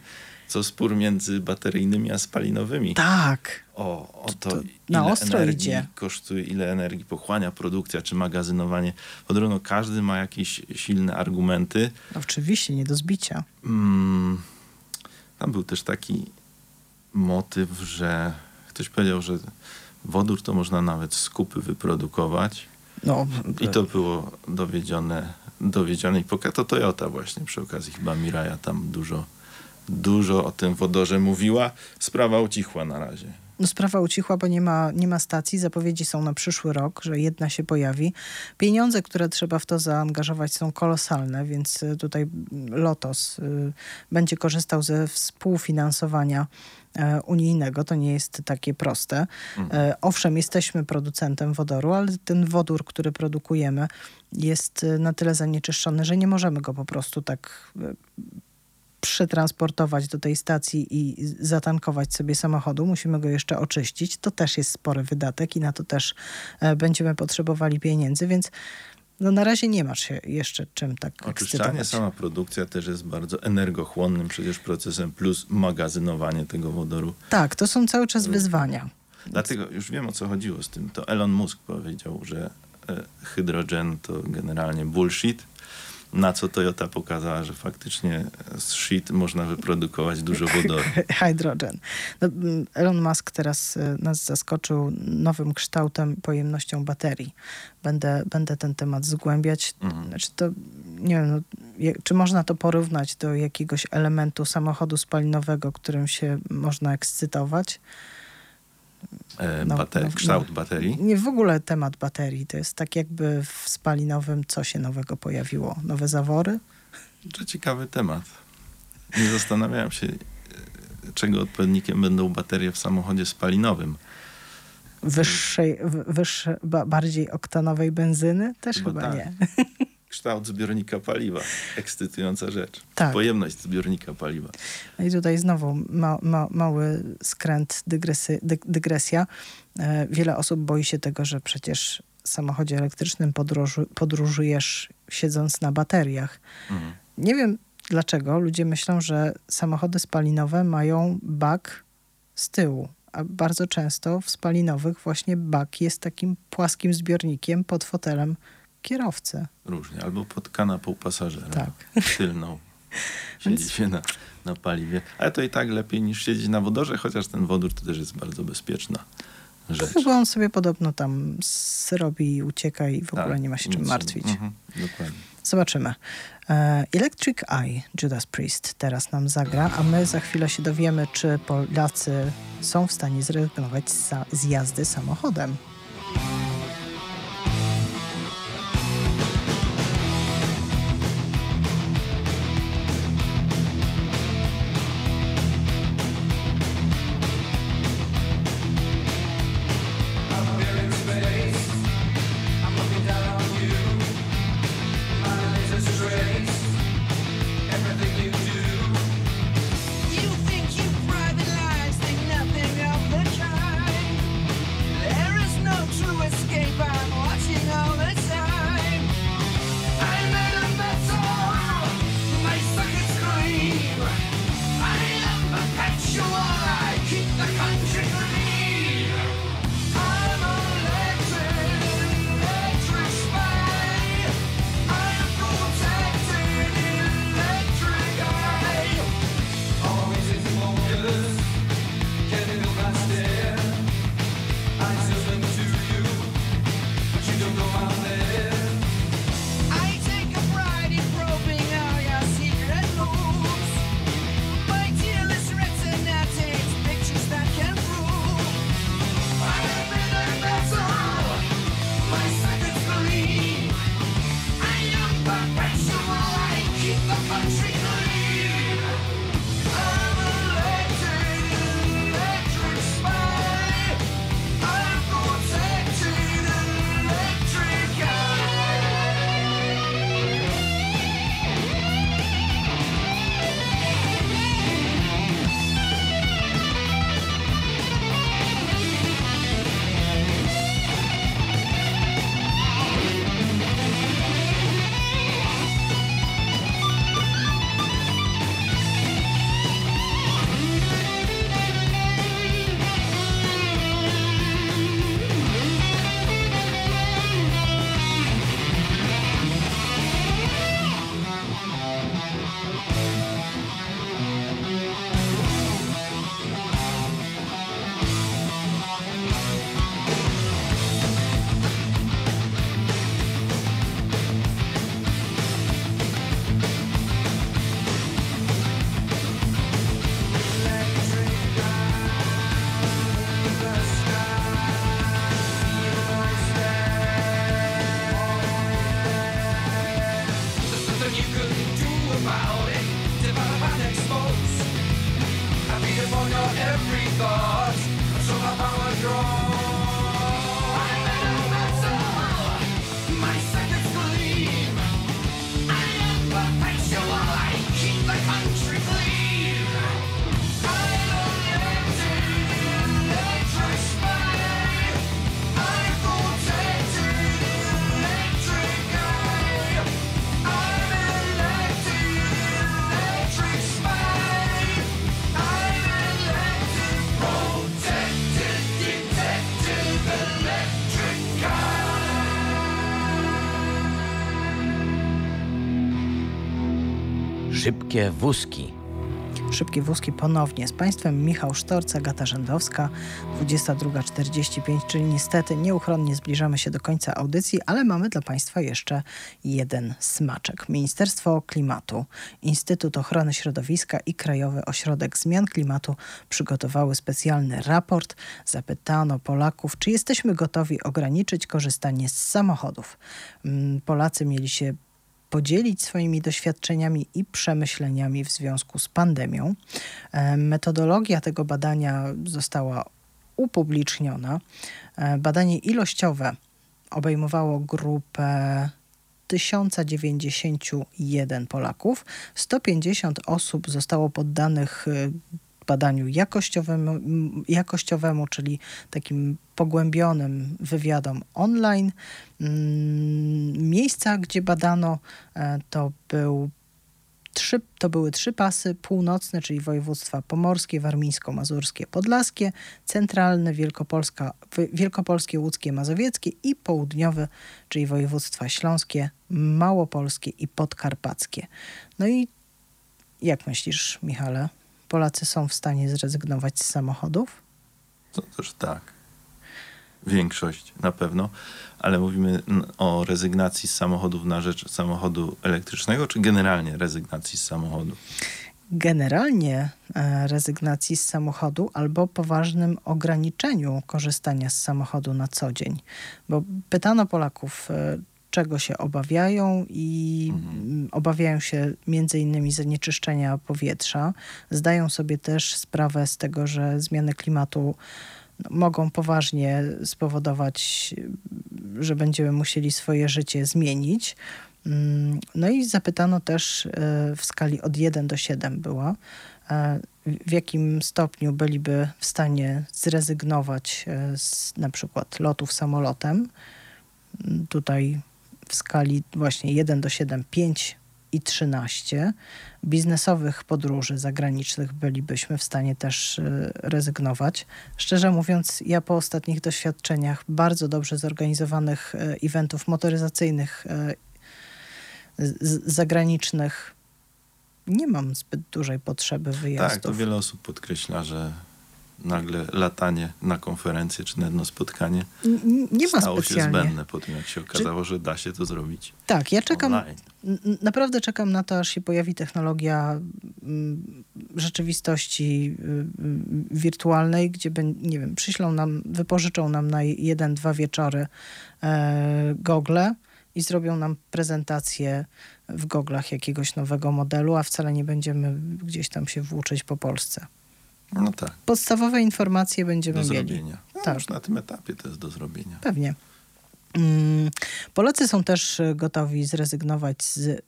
co spór między bateryjnymi a spalinowymi. Tak. O, o to, to ile na ostro energii idzie. kosztuje, ile energii pochłania produkcja czy magazynowanie wodoru. No, każdy ma jakieś silne argumenty. Oczywiście, nie do zbicia. Mm, tam był też taki motyw, że ktoś powiedział, że wodór to można nawet z kupy wyprodukować. No, I to było dowiedzione, dowiedzione i poka to Toyota właśnie przy okazji chyba Miraja tam dużo, dużo o tym wodorze mówiła. Sprawa ucichła na razie. No, sprawa ucichła, bo nie ma, nie ma stacji. Zapowiedzi są na przyszły rok, że jedna się pojawi. Pieniądze, które trzeba w to zaangażować są kolosalne, więc y, tutaj Lotos y, będzie korzystał ze współfinansowania e, unijnego. To nie jest takie proste. E, Owszem, jesteśmy producentem wodoru, ale ten wodór, który produkujemy jest y, na tyle zanieczyszczony, że nie możemy go po prostu tak y, przetransportować do tej stacji i zatankować sobie samochodu. Musimy go jeszcze oczyścić. To też jest spory wydatek i na to też e, będziemy potrzebowali pieniędzy, więc no na razie nie masz się jeszcze czym tak Oczyszczanie, ekscytować. sama produkcja też jest bardzo energochłonnym przecież procesem, plus magazynowanie tego wodoru. Tak, to są cały czas wyzwania. Dlatego już wiem o co chodziło z tym. To Elon Musk powiedział, że e, hydrogen to generalnie bullshit. Na co Toyota pokazała, że faktycznie z shit można wyprodukować dużo wodoru. <laughs> Hydrogen. No, Elon Musk teraz e, nas zaskoczył nowym kształtem, pojemnością baterii. Będę, będę ten temat zgłębiać. Mhm. Znaczy to, nie wiem, no, czy można to porównać do jakiegoś elementu samochodu spalinowego, którym się można ekscytować? E, No, bater- no, kształt no. baterii. Nie w ogóle temat baterii. To jest tak jakby w spalinowym co się nowego pojawiło? Nowe zawory? To ciekawy temat. Nie zastanawiałem się, e, czego odpowiednikiem będą baterie w samochodzie spalinowym. Wyższej, w- wyższe, ba, bardziej oktanowej benzyny? Też Chyba chyba, tak. nie. <laughs> Kształt zbiornika paliwa. Ekscytująca rzecz. Tak. Pojemność zbiornika paliwa. No i tutaj znowu ma, ma, mały skręt, dygresy, dy, dygresja. E, wiele osób boi się tego, że przecież w samochodzie elektrycznym podróżu, podróżujesz siedząc na bateriach. Mhm. Nie wiem dlaczego ludzie myślą, że samochody spalinowe mają bak z tyłu. A bardzo często w spalinowych właśnie bak jest takim płaskim zbiornikiem pod fotelem kierowcy. Różnie. Albo pod kanapą pasażera. Tak. Tylną. <laughs> siedzi się na, na paliwie. Ale to i tak lepiej niż siedzieć na wodorze, chociaż ten wodór to też jest bardzo bezpieczna rzecz. Chyba on sobie podobno tam zrobi i ucieka i w ogóle Tak, nie ma się czym martwić. Mhm, dokładnie. Zobaczymy. E, Electric Eye Judas Priest teraz nam zagra, a my za chwilę się dowiemy, czy Polacy są w stanie zrezygnować z jazdy samochodem. Szybkie wózki. Szybkie wózki ponownie z Państwem Michał Sztorc, Agata Rzędowska, 22.45, czyli niestety nieuchronnie zbliżamy się do końca audycji, ale mamy dla Państwa jeszcze jeden smaczek. Ministerstwo Klimatu, Instytut Ochrony Środowiska i Krajowy Ośrodek Zmian Klimatu przygotowały specjalny raport. Zapytano Polaków, czy jesteśmy gotowi ograniczyć korzystanie z samochodów. Mm, Polacy mieli się podzielić swoimi doświadczeniami i przemyśleniami w związku z pandemią. E, Metodologia tego badania została upubliczniona. E, Badanie ilościowe obejmowało grupę 1091 Polaków. 150 osób zostało poddanych y, badaniu jakościowemu, jakościowemu, czyli takim pogłębionym wywiadom online. Mm, Miejsca, gdzie badano, e, to był Trzy, to były trzy pasy północne, czyli województwa pomorskie, warmińsko-mazurskie, podlaskie, centralne, Wielkopolska, wielkopolskie, łódzkie, mazowieckie i południowe, czyli województwa śląskie, małopolskie i podkarpackie. No i Jak myślisz, Michale? Polacy są w stanie zrezygnować z samochodów? To też tak. Większość na pewno, ale mówimy o rezygnacji z samochodów na rzecz samochodu elektrycznego, czy generalnie rezygnacji z samochodu? Generalnie e, rezygnacji z samochodu albo poważnym ograniczeniu korzystania z samochodu na co dzień. Bo pytano Polaków, e, czego się obawiają i mm, obawiają się między innymi zanieczyszczenia powietrza. Zdają sobie też sprawę z tego, że zmiany klimatu no, mogą poważnie spowodować, że będziemy musieli swoje życie zmienić. Mm, No i zapytano też e, w skali od 1 do 7 była, e, w jakim stopniu byliby w stanie zrezygnować e, z na przykład lotów samolotem. Mm, Tutaj w skali właśnie 1 do 7, 5 i 13 biznesowych podróży zagranicznych bylibyśmy w stanie też e, rezygnować. Szczerze mówiąc, ja po ostatnich doświadczeniach bardzo dobrze zorganizowanych e, eventów motoryzacyjnych e, zagranicznych nie mam zbyt dużej potrzeby wyjazdów. Tak, to wiele osób podkreśla, że nagle latanie na konferencję czy na jedno spotkanie nie ma stało się specjalnie. zbędne po tym, jak się okazało, że da się to zrobić Tak, ja czekam, online. Naprawdę czekam na to, aż się pojawi technologia mm, rzeczywistości y, y, wirtualnej, gdzie, nie wiem, przyślą nam, wypożyczą nam na jeden, dwa wieczory e, gogle i zrobią nam prezentację w goglach jakiegoś nowego modelu, a wcale nie będziemy gdzieś tam się włóczyć po Polsce. No tak, Podstawowe informacje będziemy do mieli. zrobienia. No, Tak. Już na tym etapie to jest do zrobienia. Pewnie. Mm, Polacy są też e, gotowi zrezygnować z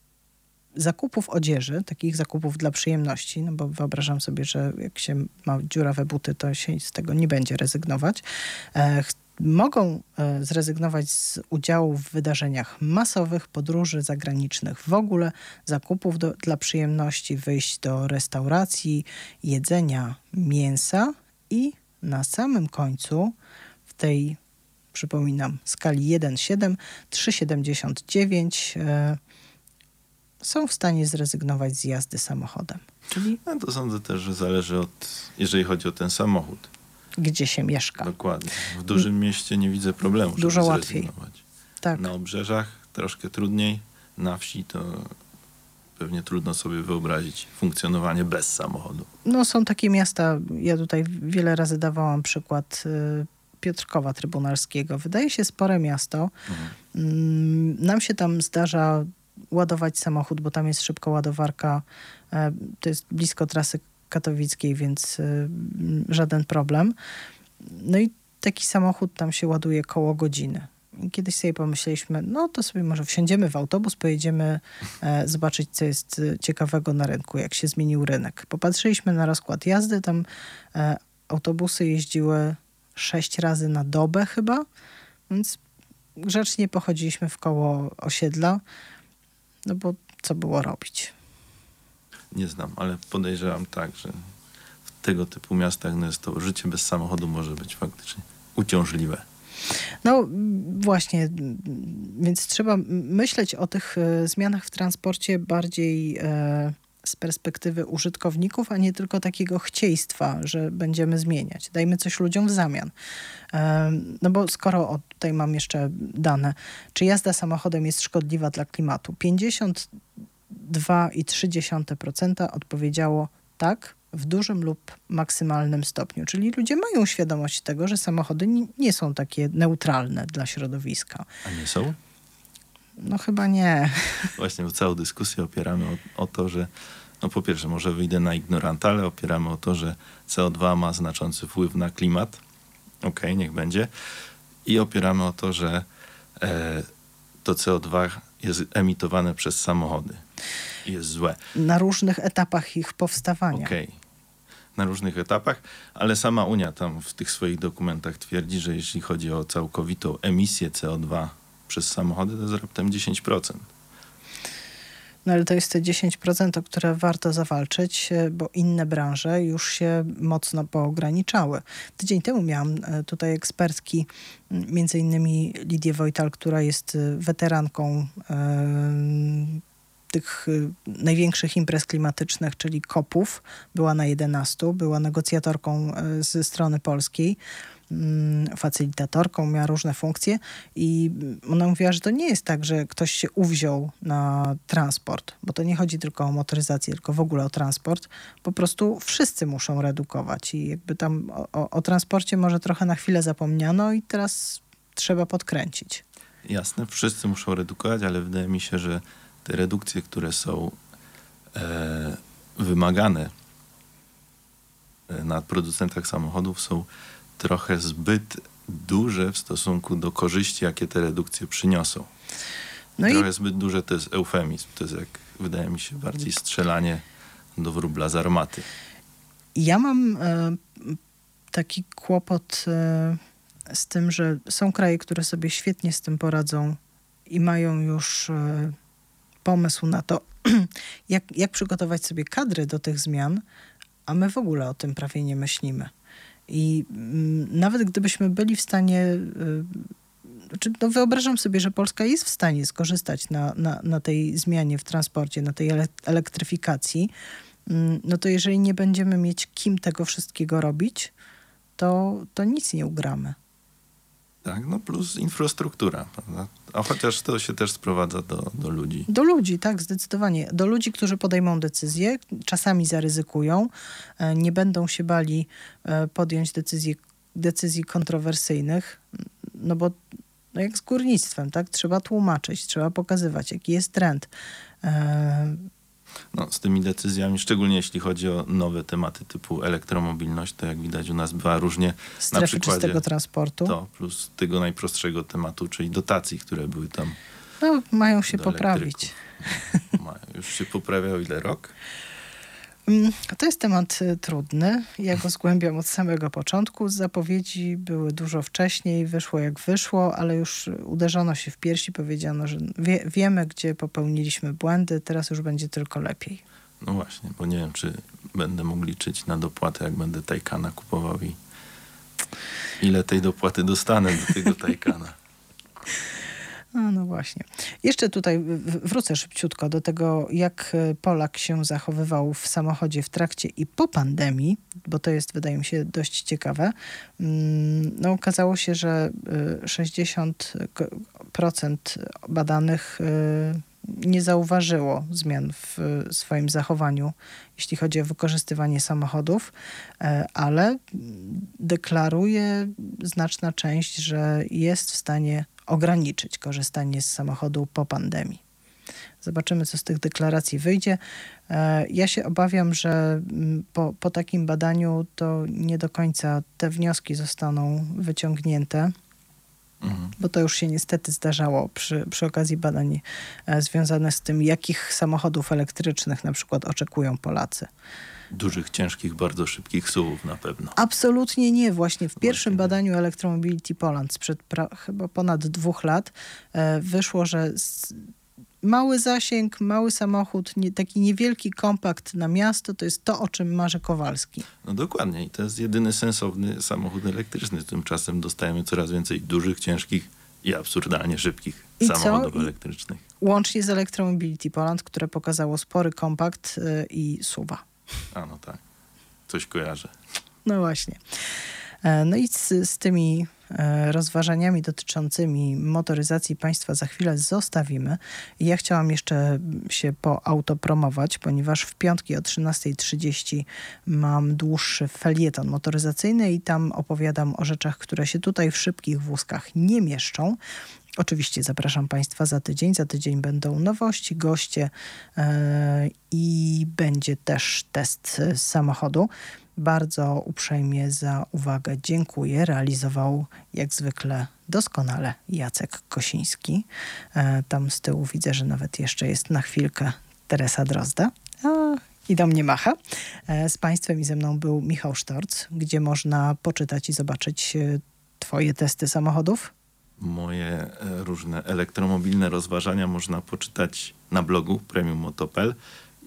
zakupów odzieży, takich zakupów dla przyjemności, no bo wyobrażam sobie, że jak się ma dziurawe buty, to się z tego nie będzie rezygnować. Mogą e, zrezygnować z udziału w wydarzeniach masowych, podróży zagranicznych, w ogóle zakupów do, dla przyjemności, wyjść do restauracji, jedzenia mięsa i na samym końcu w tej przypominam, skali 1,7, 3,79 e, są w stanie zrezygnować z jazdy samochodem. Czyli No to sądzę też, że zależy od, jeżeli chodzi o ten samochód. Gdzie się mieszka. Dokładnie. W dużym mieście nie widzę problemu, żeby Dużo łatwiej. Tak. Na obrzeżach troszkę trudniej, na wsi to pewnie trudno sobie wyobrazić funkcjonowanie bez samochodu. No są takie miasta, ja tutaj wiele razy dawałam przykład y, Piotrkowa Trybunalskiego. Wydaje się spore miasto. Mm, Nam się tam zdarza ładować samochód, bo tam jest szybko ładowarka. E, To jest blisko trasy katowickiej, więc y, żaden problem. No i taki samochód tam się ładuje koło godziny. I kiedyś sobie pomyśleliśmy, no to sobie może wsiądziemy w autobus, pojedziemy e, zobaczyć, co jest e, ciekawego na rynku, jak się zmienił rynek. Popatrzyliśmy na rozkład jazdy, tam e, autobusy jeździły sześć razy na dobę chyba, więc grzecznie pochodziliśmy w koło osiedla, no bo co było robić? Nie znam, ale podejrzewam tak, że w tego typu miastach no jest to życie bez samochodu może być faktycznie uciążliwe. No właśnie, więc trzeba myśleć o tych e, zmianach w transporcie bardziej e, z perspektywy użytkowników, a nie tylko takiego chcieństwa, że będziemy zmieniać. Dajmy coś ludziom w zamian. E, no bo skoro, o, tutaj mam jeszcze dane, czy jazda samochodem jest szkodliwa dla klimatu? 52,3% odpowiedziało tak, w dużym lub maksymalnym stopniu. Czyli ludzie mają świadomość tego, że samochody ni- nie są takie neutralne dla środowiska. A nie są? No chyba nie. <laughs> Właśnie bo całą dyskusję opieramy o, o to, że no po pierwsze może wyjdę na ignoranta, ale opieramy o to, że CO2 ma znaczący wpływ na klimat. Okej, niech będzie. I opieramy o to, że e, to CO2 jest emitowane przez samochody. Jest złe. Na różnych etapach ich powstawania. Okej. Na różnych etapach, ale sama Unia tam w tych swoich dokumentach twierdzi, że jeśli chodzi o całkowitą emisję CO2 przez samochody, to jest raptem 10%. No ale to jest te 10%, o które warto zawalczyć, e, bo inne branże już się mocno poograniczały. Tydzień temu miałam e, tutaj ekspertki, między innymi Lidię Wojtal, która jest e, weteranką tych największych imprez klimatycznych, czyli COP-ów. Była na 11, była negocjatorką ze strony polskiej, facylitatorką, miała różne funkcje i ona mówiła, że to nie jest tak, że ktoś się uwziął na transport, bo to nie chodzi tylko o motoryzację, tylko w ogóle o transport. Po prostu wszyscy muszą redukować i jakby tam o, o, o transporcie może trochę na chwilę zapomniano i teraz trzeba podkręcić. Jasne, wszyscy muszą redukować, ale wydaje mi się, że te redukcje, które są e, wymagane e, na producentach samochodów są trochę zbyt duże w stosunku do korzyści, jakie te redukcje przyniosą. No i trochę zbyt duże to jest eufemizm. To jest jak, wydaje mi się, bardziej strzelanie do wróbla z armaty. Ja mam e, taki kłopot e, z tym, że są kraje, które sobie świetnie z tym poradzą i mają już e, pomysł na to, <clears throat> jak, jak przygotować sobie kadry do tych zmian, a my w ogóle o tym prawie nie myślimy. I mm, nawet gdybyśmy byli w stanie, y, znaczy, no wyobrażam sobie, że Polska jest w stanie skorzystać na, na, na tej zmianie w transporcie, na tej ele- elektryfikacji, mm, no to jeżeli nie będziemy mieć kim tego wszystkiego robić, to, to nic nie ugramy. Tak, no plus infrastruktura, prawda? A chociaż to się też sprowadza do, do ludzi. Do ludzi, tak, zdecydowanie. Do ludzi, którzy podejmą decyzje, czasami zaryzykują, e, nie będą się bali e, podjąć decyzji, decyzji kontrowersyjnych, no bo no jak z górnictwem, tak, trzeba tłumaczyć, trzeba pokazywać, jaki jest trend. No, z tymi decyzjami, szczególnie jeśli chodzi o nowe tematy typu elektromobilność, to jak widać u nas bywa różnie. Strefy przykładzie czystego transportu. To plus tego najprostszego tematu, czyli dotacji, które były tam. No, mają się poprawić. <laughs> Mają- Już się poprawiał ile rok? Mm, To jest temat y, trudny. Ja go zgłębiam od samego początku. Zapowiedzi były dużo wcześniej, wyszło jak wyszło, ale już uderzono się w piersi, powiedziano, że wie, wiemy, gdzie popełniliśmy błędy, teraz już będzie tylko lepiej. No właśnie, bo nie wiem, czy będę mógł liczyć na dopłatę, jak będę Taycana kupował i ile tej dopłaty dostanę do tego <laughs> Taycana. No, no właśnie. Jeszcze tutaj wrócę szybciutko do tego, jak e, Polak się zachowywał w samochodzie w trakcie i po pandemii, bo to jest, wydaje mi się, dość ciekawe. Mm, No, okazało się, że e, 60% badanych e, nie zauważyło zmian w e, swoim zachowaniu, jeśli chodzi o wykorzystywanie samochodów, e, ale mm, deklaruje znaczna część, że jest w stanie ograniczyć korzystanie z samochodu po pandemii. Zobaczymy, co z tych deklaracji wyjdzie. E, Ja się obawiam, że mm, po, po takim badaniu to nie do końca te wnioski zostaną wyciągnięte, Mhm. bo to już się niestety zdarzało przy, przy okazji badań e, związanych z tym, jakich samochodów elektrycznych na przykład oczekują Polacy. Dużych, ciężkich, bardzo szybkich suwów na pewno. Absolutnie nie. Właśnie w pierwszym Właśnie. badaniu Electromobility Poland sprzed chyba ponad dwóch lat e, wyszło, że mały zasięg, mały samochód, nie, taki niewielki kompakt na miasto to jest to, o czym marzy Kowalski. No dokładnie i to jest jedyny sensowny samochód elektryczny. Tymczasem dostajemy coraz więcej dużych, ciężkich i absurdalnie szybkich I co? samochodów I- elektrycznych. Łącznie z Electromobility Poland, które pokazało spory kompakt e, i suwa. A no tak, coś kojarzę. No właśnie. E, No i z, z tymi e, rozważaniami dotyczącymi motoryzacji państwa za chwilę zostawimy. Ja chciałam jeszcze się poautopromować, ponieważ w piątki o 13.30 mam dłuższy felieton motoryzacyjny i tam opowiadam o rzeczach, które się tutaj w szybkich wózkach nie mieszczą. Oczywiście zapraszam Państwa za tydzień. Za tydzień będą nowości, goście e, i będzie też test e, samochodu. Bardzo uprzejmie za uwagę dziękuję. Realizował jak zwykle doskonale Jacek Kosiński. E, tam z tyłu widzę, że nawet jeszcze jest na chwilkę Teresa Drozda. A, I do mnie macha. Z Państwem i ze mną był Michał Sztorc, gdzie można poczytać i zobaczyć Twoje testy samochodów. Moje e, różne elektromobilne rozważania można poczytać na blogu Premium Motopel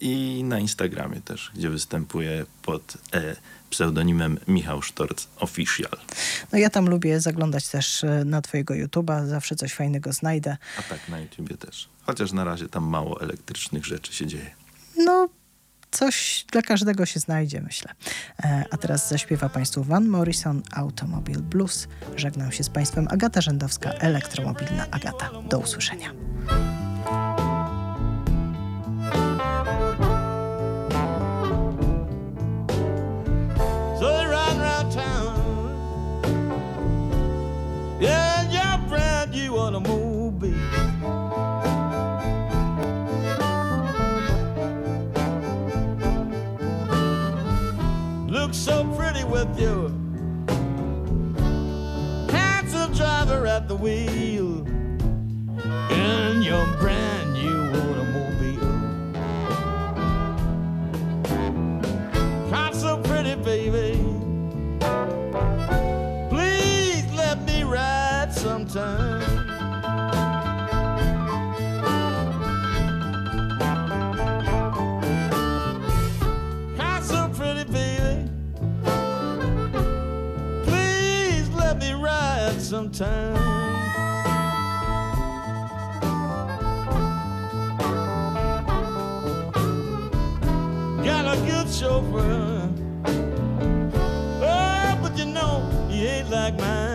I na Instagramie też, gdzie występuję pod e, pseudonimem Michał Sztorc Official. No ja tam lubię zaglądać też e, na twojego YouTube'a, zawsze coś fajnego znajdę. A tak na YouTubie też. Chociaż na razie tam mało elektrycznych rzeczy się dzieje. No, coś dla każdego się znajdzie, myślę. E, a teraz zaśpiewa Państwu Van Morrison, Automobil Blues. Żegnam się z Państwem Agata Rzędowska, elektromobilna Agata. Do usłyszenia. At the wheel. In your brand new automobile. Not so pretty, baby. Please let me ride sometime. Not good chauffeur. Oh, but you know he ain't like mine.